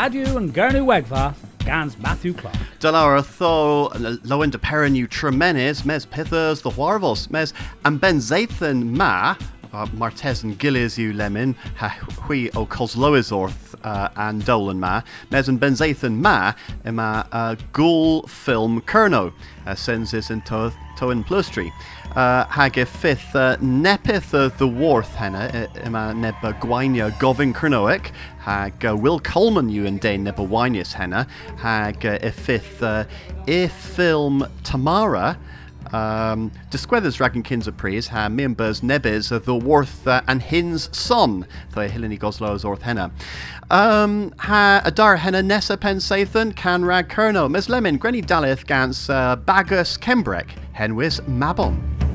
Radio and Gernu Wegva, Gans Matthew Clark. Delara tho lowen de perenu tremenes mes pithers the warvos mes and ben zathan ma uh, Martes and Gillies you lemon hui o Cosloisorth uh, and Dolan ma mes and ben zathan ma ima uh, ghoul film kerno uh, sends this into to in plustry uh, hag e fifth uh, nepith uh, the warth henna ima neb gwainia govin kernoic hag uh, Will Coleman you and Dane neb winius henna hag uh, fifth uh, film Tamara um, Disgwedders Dragon Kins of Pries ha members nebes the worth uh, and hins son the Hilini Goslows orth henna. Um, ha adar henna nessa pen sathan can rag kerno mes lemon grenny dalith gans uh, bagus kembrek henwis mabon.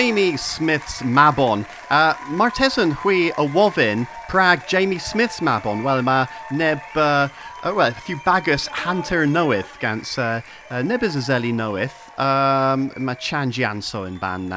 Jamie Smith's Mabon. Uh, Martesan hui a wovin Prague Jamie Smith's Mabon. Well, ma neb uh, oh, well, a few bagus hanter knoweth gans uh, uh, a knoweth um, ma in ban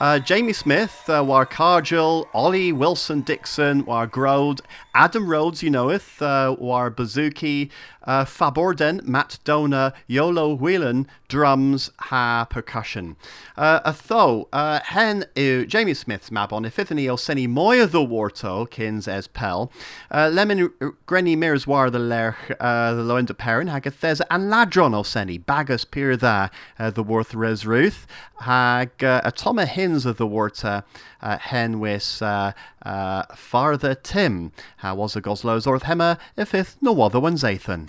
Uh, Jamie Smith, uh, war Cargill, Ollie Wilson Dixon, war Grode, Adam Rhodes, you knoweth, uh, war Bazuki, uh, Faborden, Matt Downer, Iolo Whelan, drums, ha percussion. Uh, a tho, uh, hen Jamie Smith's mabon, ifithani o seni moya the warto, kins as pel, uh, lemon grenny mirs war the lerch, uh, the loenda perin, hagathes an ladron o seni, bagus tha, uh, the worth res ruth, hag uh, a toma of the water, uh, hen wis uh, uh, farther Tim, how was a goslows orth hemmer, ifith no other one's Athan.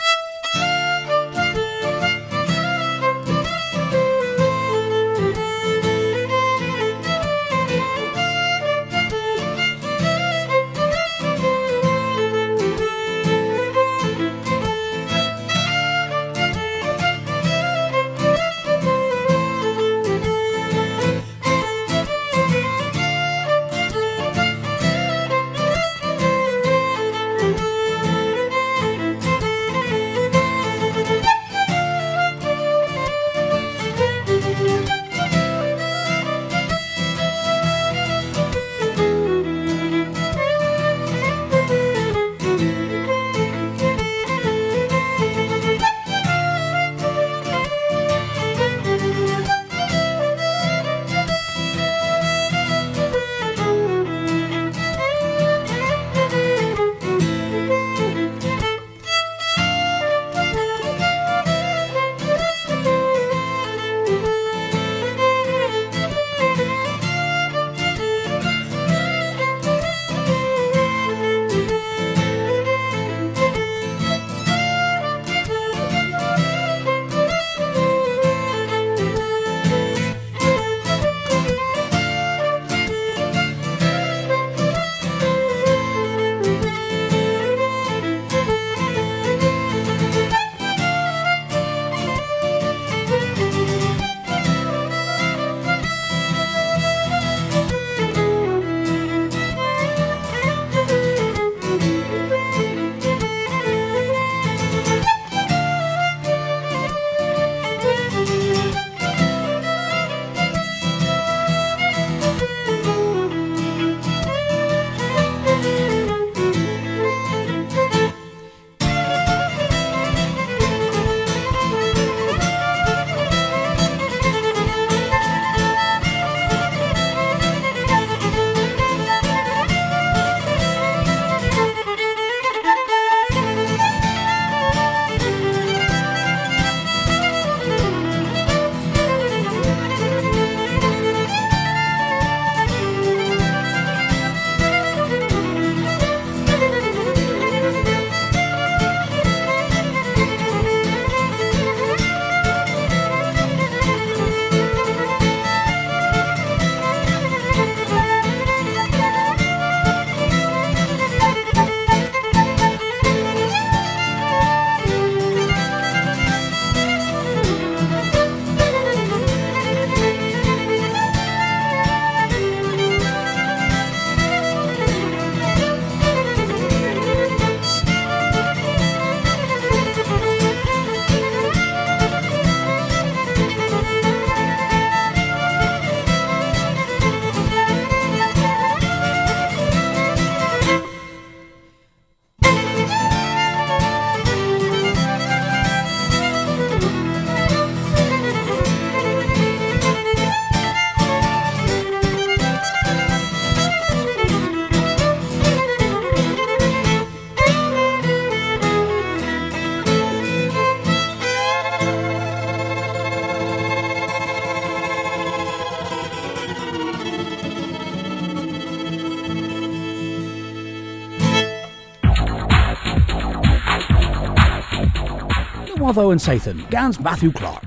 And Sathan, Gans Matthew Clark.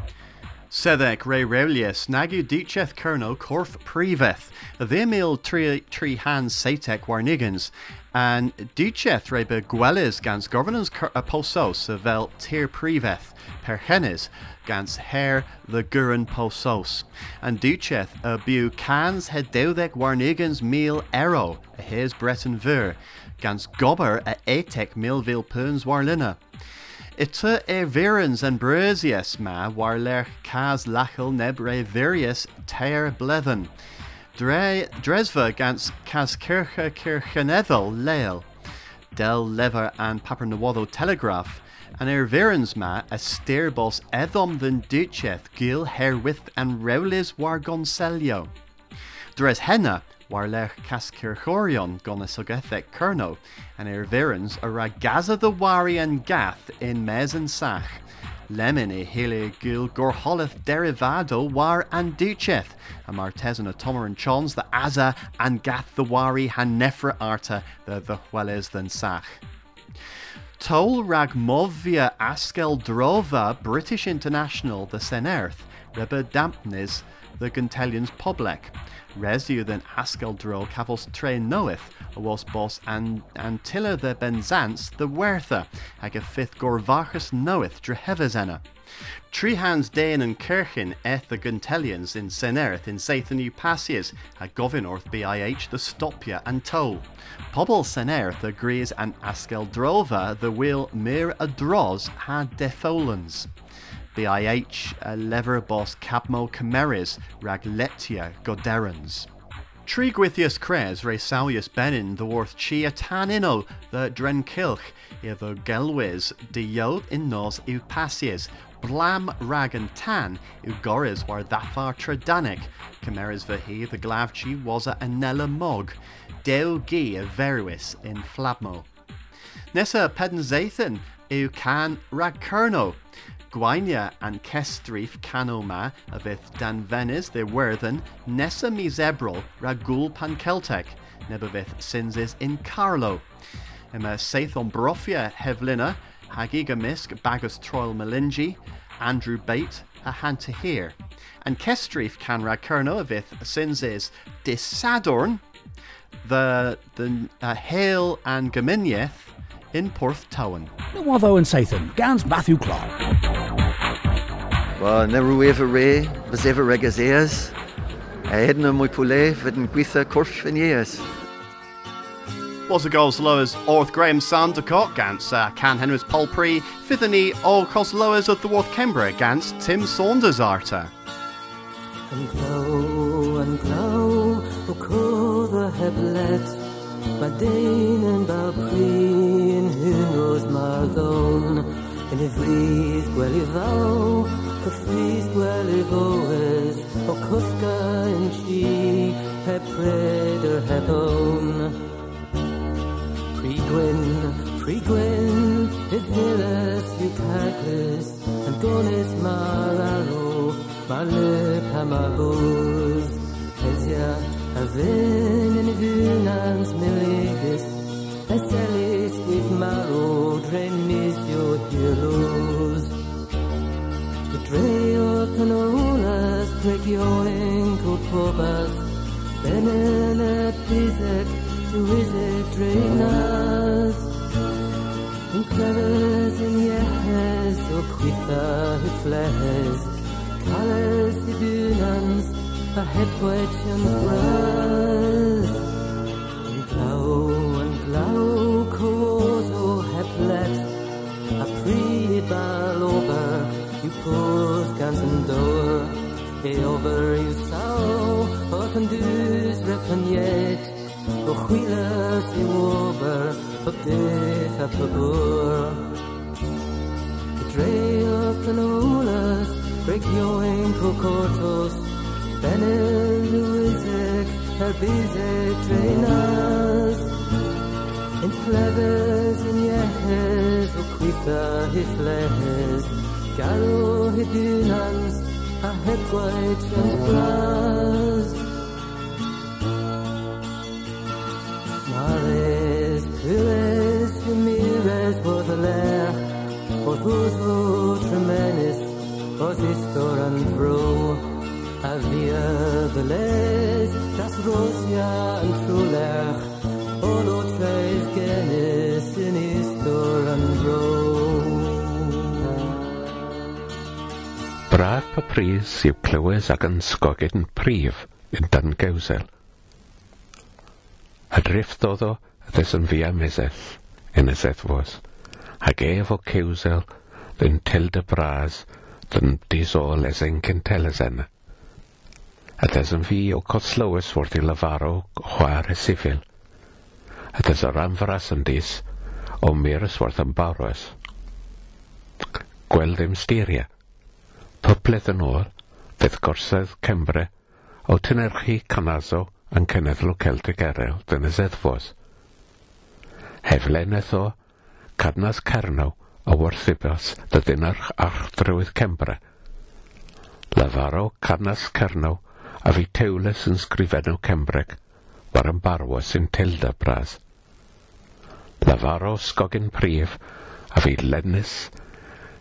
Sedek Ray Raulius, Nagu Dicheth Kerno Corf Priveth, the Emil Tri Tri Han Satek Warnigans, And dúcheth rebe gwelis gans governance a uh, posos vel tir priveth per genis gans her the guren posos. And dúcheth a bu cans het deudek warnigans mil ero his breton ver gans gobber a etek milvil puns warlina. Ita e virans and bresius ma war lerch cas lachel neb re virius teir blethen. Dre, Dresva gans cas kirche kirchenethel leil. Del lever and papernawaddo telegraph. And er virans ma a steerbos edom than ducheth gil herwith and reulis war gonselio. Dres henna war lech cascirchorion gona sogethek kerno, and er virans a ragaza the wari and gath in mes and sach. Lemon e hele gil gorholeth derivado war and ducheth, a martesan a tomer and chons the aza and gath the wari han nefra arta the the hueles than sach. Tol rag movia askel drova British International the Senerth, reba dampnis the Guntelians public. Resu then Askel dro cavos tre knoweth, a was boss and Antilla the Benzance the Wertha, ag a fifth Gorvachus knoweth drehevazena. Tree hands Dain and Kirchin eth the Guntelians in Senerth in Sathanu Passias, a Govinorth BIH the Stopia and Toll. Pobble Senerth agrees and Askel Drova the wheel mir a droz had defolans. BIH uh, lever boss Cabmo Cameris Ragletia Goderans. Trigwithius Cres re Sauius Benin the worth Chia Tanino the Drenkilch the Gelwis de Yod in nos u Passies Blam Rag and Tan u Goris war Thafar Tredanic Cameris Vahi the Glavchi was a Anella Mog Deu Gi a Veruis in Flabmo. Nessa Pedenzathan u Can Ragkerno Gwainia and Kestrif Canoma a fydd de werthen nesa misebral ragul pan Celtec neb a sinsis in Carlo. Yma seithon brofia heflina hagig misg bagus troil melingi Andrew Bate a hanta here. And Kestrif can rag kerno a fydd sinsis disadorn the, the uh, hail and Gaminieth in Porth Towan. Nawatho and Sathan, Gans Matthew Clark. Well, na ruéh ré bes éh regus éas, a héna mu pulé fid an gcuitha corf finnéas. Was a goals lowers Orth Graham Sandercock against uh, Can Henrys Polpree, Fithany all cos lowers of the Worth Kembra against Tim Saunders Arter. And glow and glow, o co the heblet, ma dain and ba preen, who knows Marthone, and if we've gwelly Cyffrys gwely fywyd o cwthga yn si heb pred yr hebwn. Pri gwyn, pri gwyn, ddilys yw caglys yn gonus mar arw, mar lyp am a bwrdd. Hesia a fyn yn y ddynans miligus, eselus gyda marw drenis yw hilos. Dreo canolas, gregioen copobas, benen et pisec, tu isec drenas. In cleves in yehes, o quitha hifles, cales idunans, a hebwech and bras. Glau and glau cooso oh, heplet, a pri balober, you pose guns and door e over you saw och en dus repaniet och skillas i over och det är på bor Betrayal and olas break your ankle cortos Benin Luisic her bizek trainers. In clevers in yehes och quitha hifles Garw hydynans a hebwaith yn blas. Mares, pyles, ymires bod y lech, oedd wrtho tremenis, ihr belet, das Rosia yn trwlech, o lot feich genus yn istor yn ro. Braf pa pris yw clywes ac yn sgoged yn prif yn dan gewsel. A drifft oedd o ddes yn fia meseth yn y sethfos, ac ef o cewsel yn tilda bras dyn disol esen cyntel esen. Ydes yn fi o Cotlywys wrth i Lafaro chwaer y sifil. Ydes o ranfras yn dis o Myrysworth yn barwys. Gweld ddim styria. Pybledd yn ôl, fydd gorsedd Cembre o tynerchu Canazo yn cenedl Celtic Erel dyn y Zeddfos. Hefleneth o Cadnas Cernaw o Werthibos dydyn ar Archdrywydd Cembre. Lefaro Cadnas Cernaw a fi Tewles yn sgrifennu Cembreg, bar yn barwa sy'n Tilda Bras. Lafaro Sgogin Prif, a fi Lennis,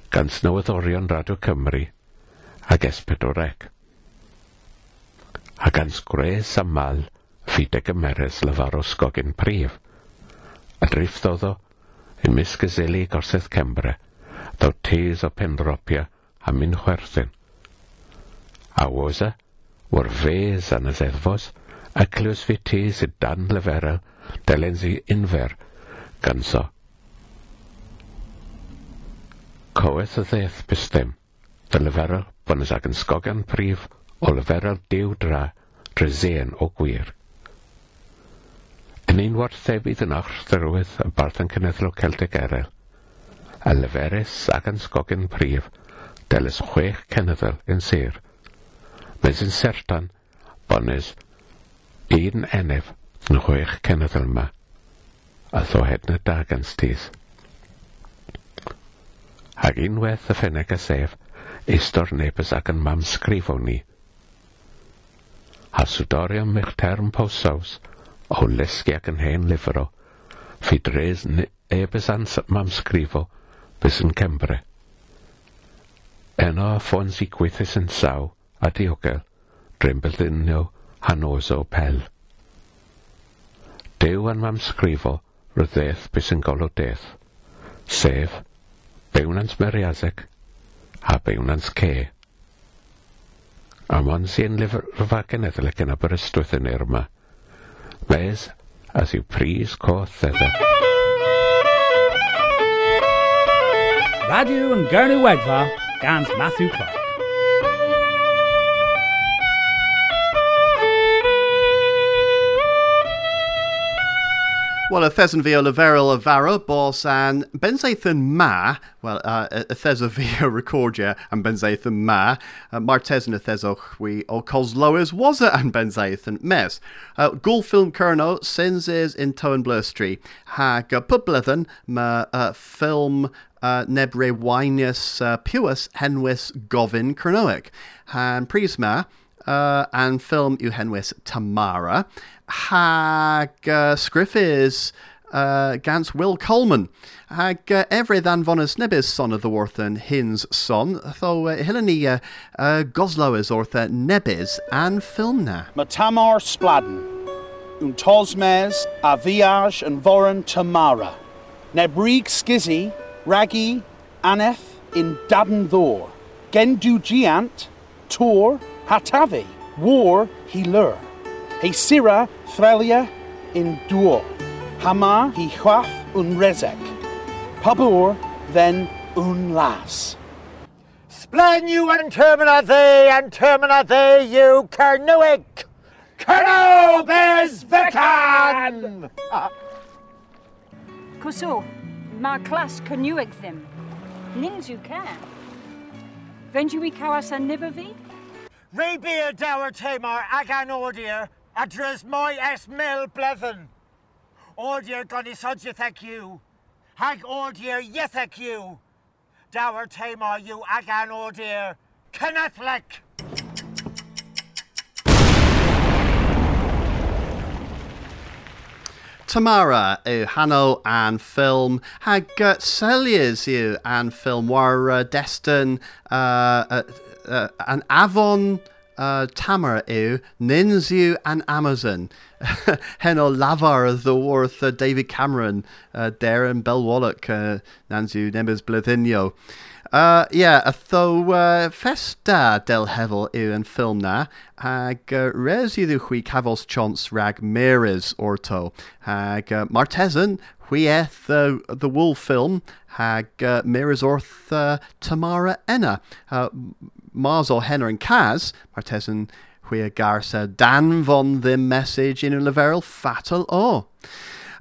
gan snywyddorion Radio Cymru, ac Espedorec. A gan Sgres a Mal, fi Degemeres Lafaro Sgogin Prif, a drifthodd o yn misg y zili gorsedd Cembre, daw tes o pendropia a min chwerthin. A wosa, e? o'r fes yn y ddeddfos ac lwysfiti sydd dan lyfera delen sy unfer ganso. Coes y ddeth bystem, dy lyferol bonus ac yn sgogan prif o lyferol diw dra drysen o gwir. Yn un warthebydd yn ochr dderwydd y barth yn cynnyddol Celtic erel, a lyferus ac yn sgogan prif, delys chwech cenedl yn sir. Mae'n sy'n sertan bonus un enef yn chwech cenedl yma a ddohed na da gan stys. Ac unwaith y ffeneg a sef, eistor nebys ac yn mam sgrifo ni. A sudorion mych term posaws, o lesgi ac yn hen lifro, fi dres ebys a'n mam sgrifo, bys yn Cembre. Eno a ffons i gwythus yn saw, a diogel, drwy'n bellunio hanos o pel. Dew yn mamsgrifo ryddeth beth sy'n golodeth, sef bewnans meriaseg a bewnans ce. A mon sy'n lyfrfa genedl ac yn Aberystwyth yn Irma, mes as yw pris coth edda. Radio yn Gernywedfa gans Matthew Clark. Well, y thesyn fi o leferol y faro, bos ma, well, uh, y thesa fi o recordia an benzaethyn ma, uh, mar tesyn y theswch wi o cos lowers was it an mes. Uh, Gul film Kerno, sins is in Town Blurstry, hag uh, pybledden ma uh, film uh, nebre wainius uh, piwas henwys gofyn Kernoic. Han prisma, uh, an film yw Tamara hag uh, sgriffis uh, gans Will Coleman. Hag uh, efrydd anfonus nebys son the ddwarthen hins son, tho uh, hyllen ni uh, uh, goslowers orth uh, nebys an ffilm na. Spladen, un tosmes a viage yn foren Tamara. Nebrig skizzy, ragi, aneth in daden ddor. Gen du giant, tor, hatavi, war he lur. He sira threlia in duo. Hama hi chwath un rezek. Pabur then un las. Splen you and termina they and termina they you Kernuic. Kerno bez vecan. Cwsw, mae clas cynwyg ddim. Nings yw can. Fe'n i cawas a nifer fi? Ray beer dower tamar agan ordir adres moi es mil blethen. Ordir goni sodjethek you. Hag ordir yethek you. Dower tamar you agan ordir. Kennethlek. Tamara yw Hano an ffilm hag uh, Celias yw an ffilm war uh, destyn uh, uh, uh, an afon uh, tamar yw Ninsiw and Amazon. Hen o lafar y ddwrth uh, David Cameron, uh, Darren Belwalloch, uh, Nansiw Nebys Blyddinio. Uh, yeah, a tho uh, festa del hevel yw yn ffilm na, ag uh, res iddo chwi rag meres orto, ag uh, Martesan chwieth uh, the wool film, hag uh, meres orth uh, Tamara enna. Uh, Mars o Henner and Kaz, Martesan chwi garsa dan von the message in a leverel fatal o.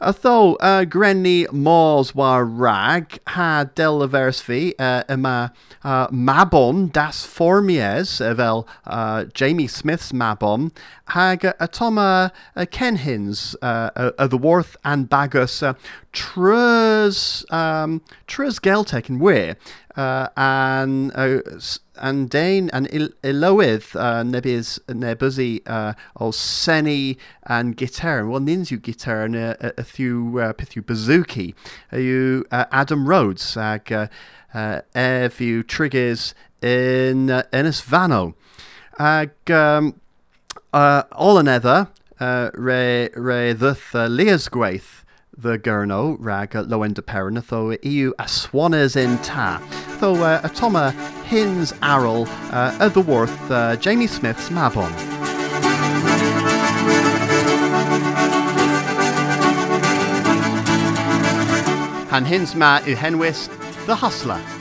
Atho uh, Grenny Mors war rag ha del leversfi uh, yma uh, Mabon das Formies uh, fel uh, Jamie Smith's Mabon hag uh, atoma uh, Kenhins uh, the Worth and Bagus uh, Trus um, Trus Geltek and Weir uh, and uh, and Dane and Ilowydd uh, nebysi uh, o seni and guitar. Well, ninsiw guitar and a, few uh, pithu bazooki. You uh, Adam Rhodes ag uh, uh, few triggers in uh, Ynys Fano. Ag um, uh, all another uh, re, re the uh, Leas gweith the gurno rag loen de perin tho eu aswanes in ta. Tho uh, atoma hins arrol uh, worth uh, Jamie Smith's Mabon. Han hins ma u henwys The Hustler.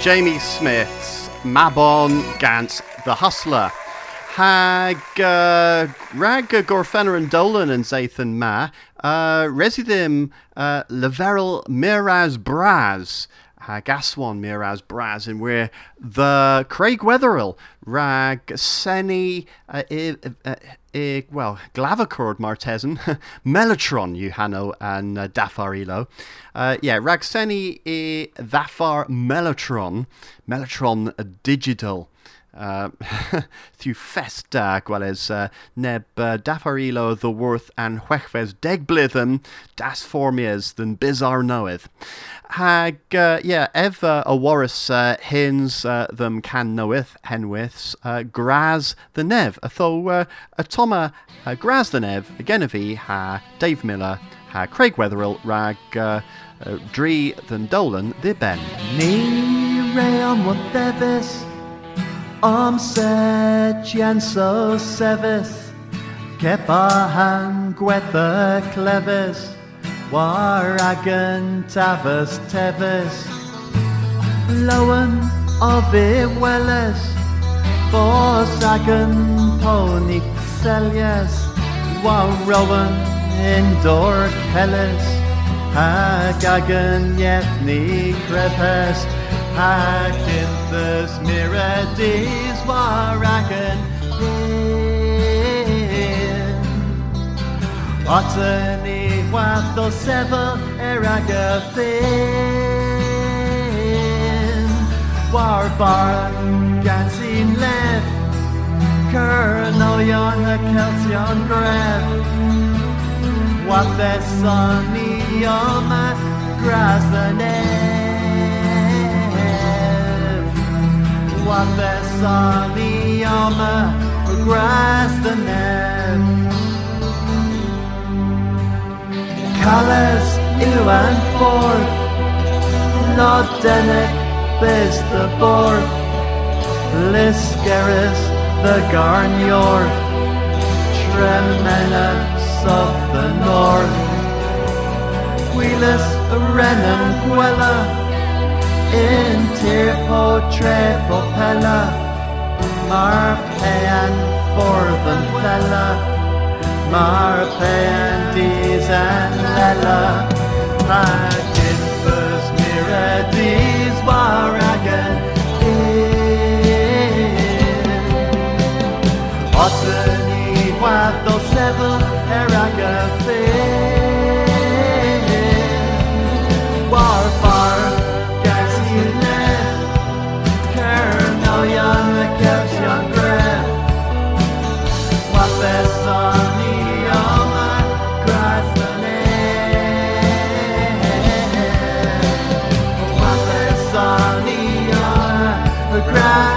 Jamie Smith's Mabon Gant the Hustler. Hag uh, rag and dolan and Zathan ma uh, residim uh, leverel miraz braz hag aswan miraz braz and we're the Craig Weatherhill rag seni uh, uh, well glavicord martesan mellotron Yuhano and uh, dafarilo uh, yeah rag seni i thafar mellotron mellotron digital uh, through festa gwelys uh, neb uh, dafarilo the worth and chwechfes deg blithyn das formias than bizarre knoweth. Hag, uh, yeah, ev a warus uh, hins them can knoweth henwiths graz the nev. Atho uh, a toma uh, graz the nev, again of e ha Dave Miller, ha Craig Weatherhill, rag Dree than Dolan the Ben. Ni ream o ddefus Om setian so sefus Cepahan gwetha clefus War agan tafus tefus Lowen o fi welys Fos agan pony celias War rowan indoor celys Hag agan yethni crepes Hag inthus miradis war agan in. Otani wath o sefyl er ag y ffyn War bar gan sy'n lef Cyrnoion y Celtion gref Wath eson i yma gras y nef Wath eson i yma gras y nef Calais Iwan Ford Nodenic Biz the Borth Liscaris the Garnior Tremenus of the North. Wheelus Renan Gwella In Tirpo Trepopella Marpean Forthan Fella. Marpeandis and Lella Magifus Miradis Waragan Otani Watho Sevel Eraga War Yama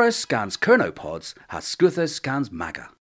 Ascorus scans Kernopods, has Scuthus scans Maga.